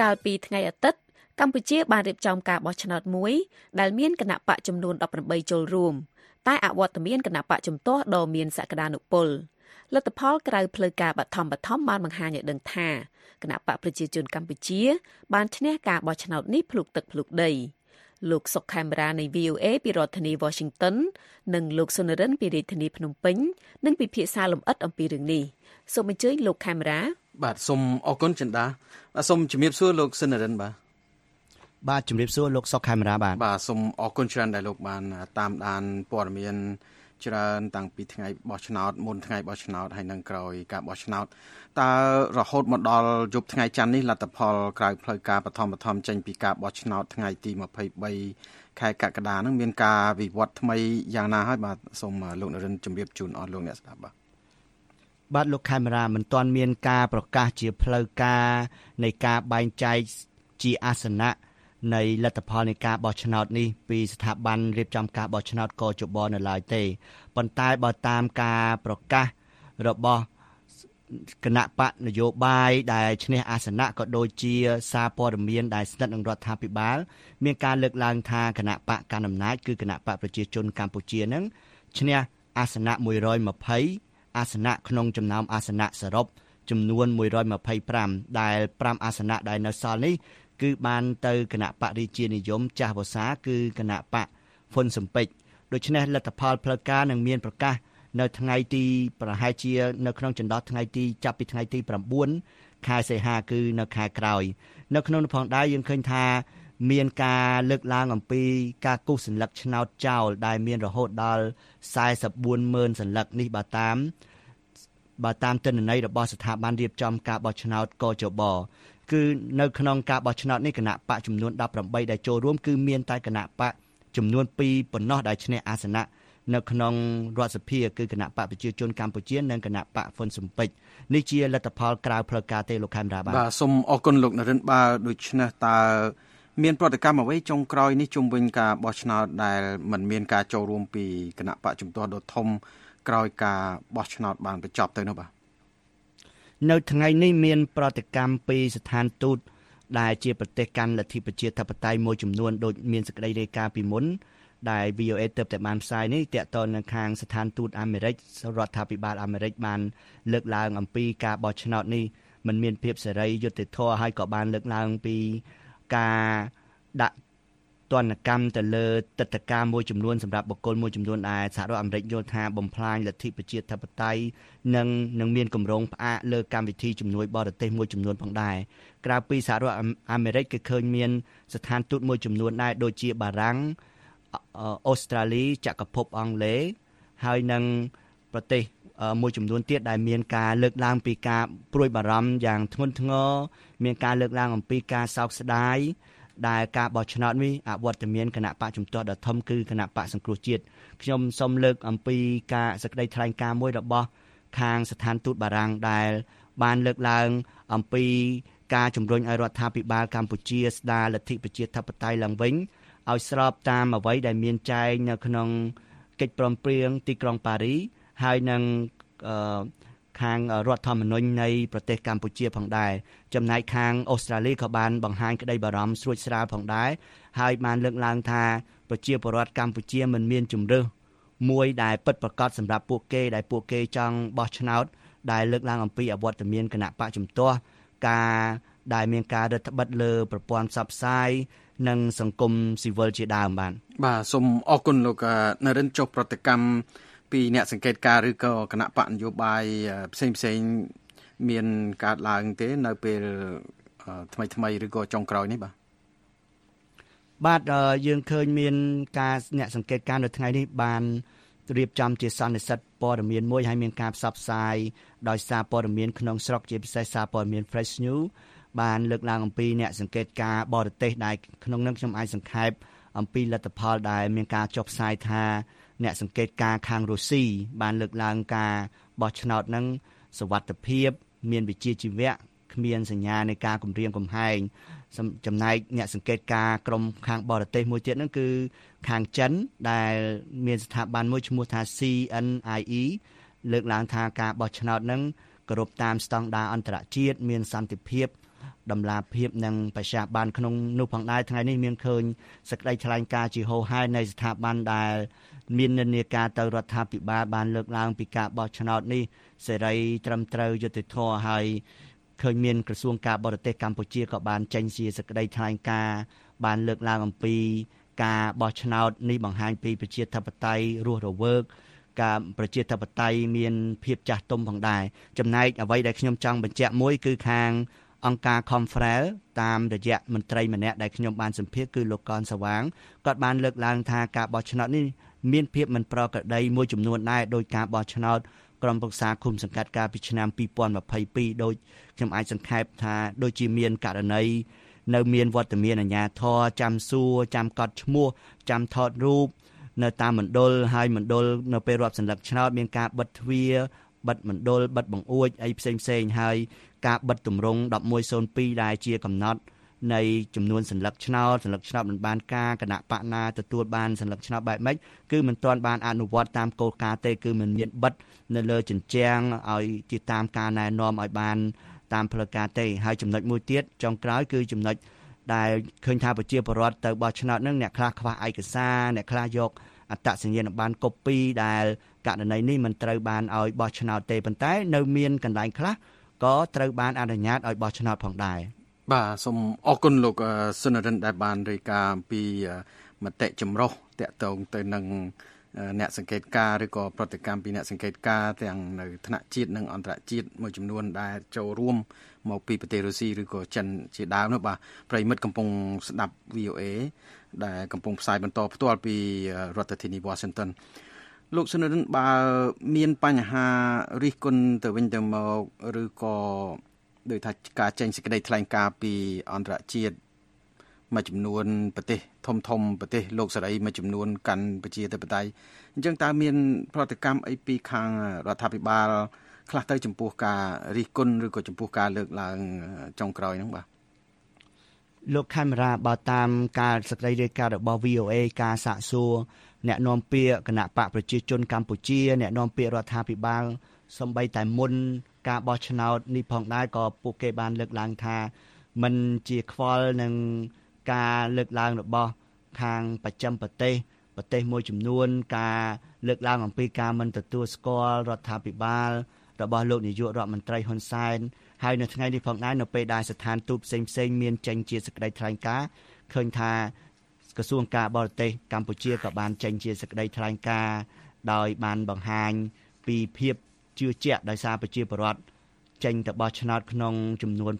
កាលពីថ្ងៃអាទិត្យកម្ពុជាបានរៀបចំការបោះឆ្នោតមួយដែលមានគណៈបកចំនួន18ចូលរួមតែអវត្តមានគណៈបកជំទាស់ដ៏មានសក្តានុពលលទ្ធផលក្រៅផ្លូវការបឋមបឋមបានបង្ហាញឲ្យដឹងថាគណៈបកប្រជាជនកម្ពុជា បានឈ្នះការបោះឆ្នោតនេះភ្លុកទឹកភ្លុកដីលោកសុកខេមរានៃ VOA ពីរដ្ឋធានី Washington និងលោកសុនរិនពីរាជធានីភ្នំពេញនឹងពិភាក្សាលម្អិតអំពីរឿងនេះសូមអញ្ជើញលោកខេមរា បាទសូមអរគុណចិន្តាបាទសូមជំរាបសួរលោកសុនរិនបាទបាទជំរាបសួរលោកសុកខេមរាបាទបាទសូមអរគុណច្រើនដែលលោកបាន តាមដានព័ត៌មានច្រើនតាំងពីថ្ងៃបោះឆ្នោតមុនថ្ងៃបោះឆ្នោតហើយនិងក្រោយការបោះឆ្នោតតើរហូតមកដល់យប់ថ្ងៃច័ន្ទនេះលទ្ធផលក្រៅផ្លូវការបឋមបឋមចេញពីការបោះឆ្នោតថ្ងៃទី23ខែកក្កដានឹងមានការវិវត្តថ្មីយ៉ាងណាហើយបាទសូមលោកនរិនជម្រាបជូនអស់លោកអ្នកស្ដាប់បាទ បាទលោកខេមរាមិនទាន់មានការប្រកាសជាផ្លូវការនៃការបែងចែកជាអាសនៈនៃលទ្ធផលនៃការបោះឆ្នោតនេះពីស្ថាប័នរៀបចំការបោះឆ្នោតកជបនៅឡើយទេប៉ុន្តែបើតាមការប្រកាសរបស់គណៈបកនយោបាយដែលឈ្នះអាសនៈក៏ដូចជាសារព័ត៌មានដែលស្និទ្ធនឹងរដ្ឋាភិបាល មានការលើកឡើងថាគណៈបកកណ្ដាលអំណាចគឺគណៈបកប្រជាជនកម្ពុជានឹងឈ្នះអាសនៈ120 អាសនៈក្នុងចំណោមអាសនៈសរុបចំនួន125ដែល5អាសនៈដែលនៅសល់នេះគឺបានទៅគណៈបរិជានិយមចាស់វសាគឺគណៈបកហ៊ុនសំពេចដូច្នេះលទ្ធផលផ្លូវការនឹងមានប្រកាសនៅថ្ងៃទីប្រហែលជានៅក្នុងចន្លោះថ្ងៃទីចាប់ពីថ្ងៃទី9ខែសីហាគឺនៅខែក្រោយ នៅក្នុងនោះផងដែរយើងឃើញថា មានការលើកឡើងអំពីការគូសសញ្ញកឆ្នោតចោលដែលមានរហូតដល់440000សញ្ញកនេះបើតាមបើតាមទិន្នន័យរបស់ស្ថាប័នរៀបចំការបោះឆ្នោតកជបគឺនៅក្នុងការបោះឆ្នោតនេះគណៈបកចំនួន18ដែលចូលរួមគឺមានតែគណៈបកចំនួន2ប៉ុណ្ណោះដែលឈ្នះអាសនៈនៅក្នុងរដ្ឋសភាគឺគណៈបកប្រជាជនកម្ពុជានិងគណៈបកហ្វុនស៊ុំពេចនេះជាលទ្ធផលក្រៅផ្លូវការទេលោកខេមរាបាទបាទសូមអរគុណលោកនរិនបើដូច្នេះតើ មានប្រតិកម្មអ្វីចុងក្រោយនេះជុំវិញការបោះឆ្នោតដែលមិនមានការចូលរួមពីគណៈបកជំទាស់ដ៏ធំក្រោយការបោះឆ្នោតបានបញ្ចប់ទៅនោះបាទនៅថ្ងៃនេះមាន ប្រតិកម្មពីស្ថានទូតដែលជាប្រទេសកាន់លទ្ធិប្រជាធិបតេយ្យមួយចំនួនដូចមានសេចក្តីរាយការណ៍ពីមុនដែល VOA ទើបតែបានផ្សាយនេះតកតនៅខាងស្ថានទូតអាមេរិករដ្ឋាភិបាលអាមេរិកបាន លើកឡើងអំពីការបោះឆ្នោតនេះมันមានភាពសេរីយុត្តិធម៌ហើយក៏បានលើកឡើងពី ការដាក់ទណ្ឌកម្មទៅលើទឹកតការមួយចំនួនសម្រាប់បុគ្គលមួយចំនួនដែលសហរដ្ឋអាមេរិកយល់ថាបំផ្លាញលទ្ធិប្រជាធិបតេយ្យនិងនឹងមានគម្រោងផ្អាកលើកម្មវិធីជំនួយបរទេសមួយចំនួនផងដែរក្រៅពីសហរដ្ឋអាមេរិកគឺឃើញមានស្ថានទូតមួយចំនួនដែរដូចជាបារាំងអូស្ត្រាលីចក្រភពអង់គ្លេសហើយនិងប្រទេស មួយចំនួនទៀតដែលមានការលើកឡើងពីការព្រួយបារម្ភយ៉ាងធ្ងន់ធ្ងរមានការលើកឡើងអំពីការសោកស្ដាយដែលការបោះឆ្នោតនេះអវត្តមានគណៈបកជំទាស់ដ៏ធំគឺគណៈបកសង្គ្រោះជាតិខ្ញុំសូមលើកអំពីការសេចក្តីថ្លែងការណ៍មួយរបស់ខាងស្ថានទូតបារាំងដែលបានលើកឡើងអំពីការជំរុញឲ្យរដ្ឋាភិបាលកម្ពុជាស្ដារលទ្ធិប្រជាធិបតេយ្យឡើងវិញឲ្យស្របតាមអ្វីដែលមានចែងនៅក្នុងកិច្ចព្រមព្រៀងទីក្រុងប៉ារី ហើយនឹងខាងរដ្ឋធម្មនុញ្ញនៃប្រទេសកម្ពុជាផងដែរចំណែកខាងអូស្ត្រាលីក៏បានបង្ហាញក្តីបារម្ភស្រួចស្រាលផងដែរហើយបានលើកឡើងថាប្រជាពលរដ្ឋកម្ពុជាមិនមានជំរឿសមួយដែលពិតប្រាកដសម្រាប់ពួកគេដែលពួកគេចង់បោះឆ្នោតដែលលើកឡើងអំពីអវត្តមានគណៈបកជំទាស់ការដែលមានការរដ្ឋបិទលើប្រព័ន្ធផ្សព្វផ្សាយនិងសង្គមស៊ីវិលជាដើមបាទបាទសូមអរគុណលោកនរិនចុះប្រតិកម្ម ពីអ្នកសង្កេតការឬក៏គណៈបកនយោបាយផ្សេងផ្សេងមានកើតឡើងទេ នៅពេលថ្មីថ្មីឬក៏ចុងក្រោយនេះបាទបាទយើងឃើញមានការអ្នកសង្កេតការនៅថ្ងៃនេះបានរៀបចំជាសន្និសិទព័ត៌មានមួយហើយមានការផ្សព្វផ្សាយដោយសារព័ត៌មានក្នុងស្រុកជាពិសេសសារព័ត៌មាន Fresh News បានលើកឡើងអំពីអ្នកសង្កេតការបរទេសដែលក្នុងនឹងខ្ញុំអាចសង្ខេបអំពីលទ្ធផលដែលមានការចុះផ្សាយថា អ្នកសង្កេតការខាងរុស្ស៊ីបានលើកឡើងការបោះឆ្នោតនឹងសវត្ថភាព មានវិជាជីវៈគ្មានសញ្ញានៃការគម្រាមកំហែងចំណែកអ្នកសង្កេតការក្រមខាងបរទេសមួយទៀតហ្នឹងគឺខាងចិនដែលមានស្ថាប័នមួយឈ្មោះថា CNIE លើកឡើងថាការបោះឆ្នោតហ្នឹងគោរពតាមស្តង់ដារអន្តរជាតិមានសន្តិភាព ដំណាភាពនិងបច្ចាបានក្នុងនោះផងដែរថ្ងៃនេះមានឃើញសេចក្តីថ្លែងការណ៍ជាហោហែនៃស្ថាប័នដែលមាននិន្នាការទៅរដ្ឋាភិបាលបានលើកឡើងពីការបោះឆ្នោតនេះសេរីត្រឹមត្រូវយុត្តិធម៌ហើយឃើញមានក្រសួងការបរទេសកម្ពុជាក៏បានចេញជាសេចក្តីថ្លែងការណ៍បានលើកឡើងអំពីការបោះឆ្នោតនេះបង្ហាញពីប្រជាធិបតេយ្យរស់រវើកការប្រជាធិបតេយ្យមានភាពចាស់ទុំផងដែរចំណែកអ្វីដែលខ្ញុំចង់បញ្ជាក់មួយគឺខាង អង្គការ Confrel តាមរយៈមន្ត្រីម្នាក់ដែលខ្ញុំបានសម្ភាសគឺលោកកនសវាងគាត់បានលើកឡើងថាការបោះឆ្នោតនេះមានភាពមិនប្រក្រតីមួយចំនួនដែរដោយការបោះឆ្នោតក្រុមប្រឹក្សាគុំសង្កាត់កាលពីឆ្នាំ2022ដោយខ្ញុំអាចសង្ខេបថាដូចជាមានករណីនៅមានវត្តមានអាជ្ញាធរចាំសួរចាំកត់ឈ្មោះចាំថតរូបនៅតាមមណ្ឌលហើយមណ្ឌលនៅពេលរាប់សន្លឹកឆ្នោតមានការបិទទ្វារបិទមណ្ឌលបិទបង្អួចអីផ្សេងផ្សេងហើយ ការបិទទម្រង់1102ដែលជាកំណត់នៃចំនួនសัญลักษณ์ឆ្នោតសัญลักษณ์ឆ្នោតមិនបានការគណៈបកណាទទួលបានសัญลักษณ์ឆ្នោតបែបម៉េចគឺមិនទាន់បានអនុវត្តតាមគោលការណ៍ទេគឺមិនមានបិទនៅលើជញ្ជាំងឲ្យទីតាមការណែនាំឲ្យបានតាមផ្លូវការទេហើយចំណុចមួយទៀតចុងក្រោយគឺចំណុចដែលឃើញថាប្រជាពលរដ្ឋទៅបោះឆ្នោតនឹងអ្នកខ្លះខ្វះឯកសារអ្នកខ្លះយកអត្តសញ្ញាណប័ណ្ណកូពីដែលករណីនេះមិនត្រូវបានឲ្យបោះឆ្នោតទេប៉ុន្តែ នៅមានកន្លែងខ្លះ ក៏ត្រូវបានអនុញ្ញាតឲ្យបោះឆ្នោតផងដែរបាទសូមអរគុណលោកសុនរិនដែលបានរាយការណ៍អំពីមតិចម្រុះតកតងទៅនឹងអ្នកសង្កេតការឬក៏ប្រតិកម្មពីអ្នកសង្កេតការទាំងនៅថ្នាក់ជាតិនិងអន្តរជាតិមួយចំនួនដែលចូលរួមមកពីប្រទេសរុស្ស៊ីឬក៏ចិនជាដើមនោះបាទប្រិមិត្តកំពុងស្ដាប់ VOA ដែលកំពុងផ្សាយបន្តផ្ទាល់ពីរដ្ឋធានី Washington លោកសុនិរិនបើមានបញ្ហារិះគន់ទៅវិញទៅមកឬក៏ដោយថាការចេញសេចក្តីថ្លែងការណ៍ពីអន្តរជាតិមួយចំនួនប្រទេសធំធំប្រទេសលោកសេរីមួយចំនួនកាន់ប្រជាធិបតេយ្យអញ្ចឹងតើមាន ប្រតិកម្មអីពីខាងរដ្ឋាភិបាល ខ្លះទៅចំពោះការរិះគន់ឬក៏ចំពោះការលើកឡើងចុងក្រោយហ្នឹងបាទលោកខេមរាបើតាមការសកម្មរាយការណ៍របស់ VOA ការសាកសួរ អ្នកនាំពាក្យគណៈបកប្រជាជនកម្ពុជាអ្នកនាំពាក្យរដ្ឋាភិបាលសំបីតែមុនការបោះឆ្នោតនេះផងដែរក៏ពួកគេបានលើកឡើងថាมันជាខ្វល់នឹងការលើកឡើងរបស់ខាងប្រចាំប្រទេសប្រទេសមួយចំនួន ការលើកឡើងអំពីការមិនទទួលស្គាល់រដ្ឋាភិបាល របស់លោកនាយករដ្ឋមន្ត្រីហ៊ុនសែនហើយនៅថ្ងៃនេះផងដែរនៅពេលដែលស្ថានទូតផ្សេងផ្សេងមានចេញជាសេចក្តីថ្លែងការណ៍ឃើញថា ក្រសួងការបរទេសកម្ពុជាក៏បានចេញជាសេចក្តីថ្លែងការណ៍ដោយបានបង្ហាញពីភាពជឿជាក់ដោយសារប្រជាពលរដ្ឋចេញទៅបោះឆ្នោតក្នុងចំនួន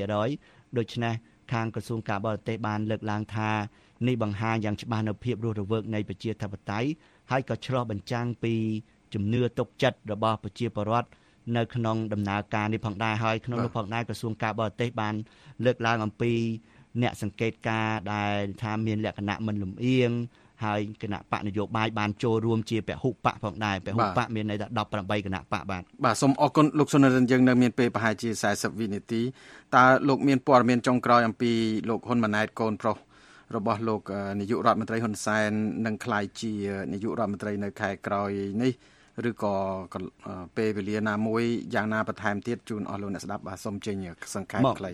84%ដូច្នេះខាងក្រសួងការបរទេសបានលើកឡើងថានេះបង្ហាញយ៉ាងច្បាស់នៅភាពរស់រវើកនៃប្រជាធិបតេយ្យហើយក៏ឆ្លោះបញ្ចាំងពីជំនឿទុកចិត្តរបស់ប្រជាពលរដ្ឋនៅក្នុងដំណើរការនេះផងដែរហើយក្នុងនោះផងដែរក្រសួងការបរទេសបានលើកឡើងអំពី អ្នកសង្កេតការដែលថាមានលក្ខណៈមិនលំអៀងហើយគណៈបកនយោបាយបានចូលរួមជាពហុបកផងដែរពហុបកមានន័យថា18គណៈបកបាទបាទសូមអរគុណលោកសុនរិនយើងនៅមានពេលប្រហែលជា40វិនាទីតើលោកមានព័ត៌មានចុងក្រោយអំពីលោកហ៊ុនម៉ាណែតកូនប្រុសរបស់លោកនាយករដ្ឋមន្ត្រីហ៊ុនសែននឹងក្លាយជានាយករដ្ឋមន្ត្រីនៅខែក្រោយនេះឬក៏ពេលវេលាណាមួយយ៉ាងណាបន្ថែមទៀតជូនអស់លោកអ្នកស្ដាប់បាទសូមចេញសង្ខេបខ្លី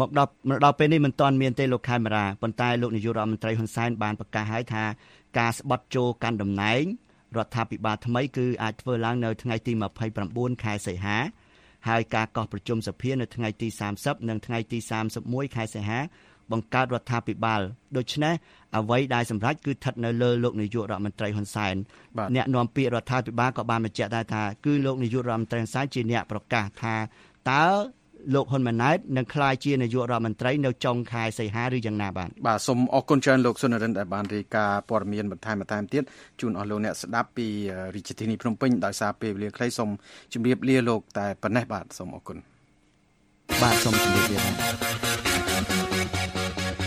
មកដល់មកដល់ពេលនេះមិនទាន់មានទេលោកខេមរាប៉ុន្តែលោកនាយករដ្ឋមន្ត្រីហ៊ុនសែនបានប្រកាសហើយថាការស្បត់ចូលកាន់តំណែងរដ្ឋាភិបាលថ្មីគឺអាចធ្វើឡើងនៅថ្ងៃទី29ខែសីហាហើយការកោះប្រជុំសភានៅថ្ងៃទី30និងថ្ងៃទី31ខែសីហាបង្កើតរដ្ឋាភិបាលដូច្នេះអ្វីដែលសម្រេចគឺស្ថិតនៅលើលោកនាយករដ្ឋមន្ត្រីហ៊ុនសែនអ្នកនាំពាក្យរដ្ឋាភិបាលក៏បានបញ្ជាក់ដែរថាគឺលោកនាយករដ្ឋមន្ត្រីហ៊ុនសែនជាអ្នកប្រកាសថាតើ លោកហ៊ុនម៉ាណែតនឹងក្លាយជានាយករដ្ឋមន្ត្រីនៅចុងខែសីហាឬយ៉ាងណាបាទបាទសូមអរគុណច្រើនលោកសុនរិនដែលបានរាយការណ៍ព័ត៌មានបន្ថែមបន្ថែមទៀតជូនអស់លោកអ្នកស្ដាប់ពីរាជធានីភ្នំពេញដោយសារពេលវេលាខ្លីសូមជម្រាបលាលោកតែប៉ុណ្ណេះបាទសូមអរគុណបាទសូមជម្រាបលា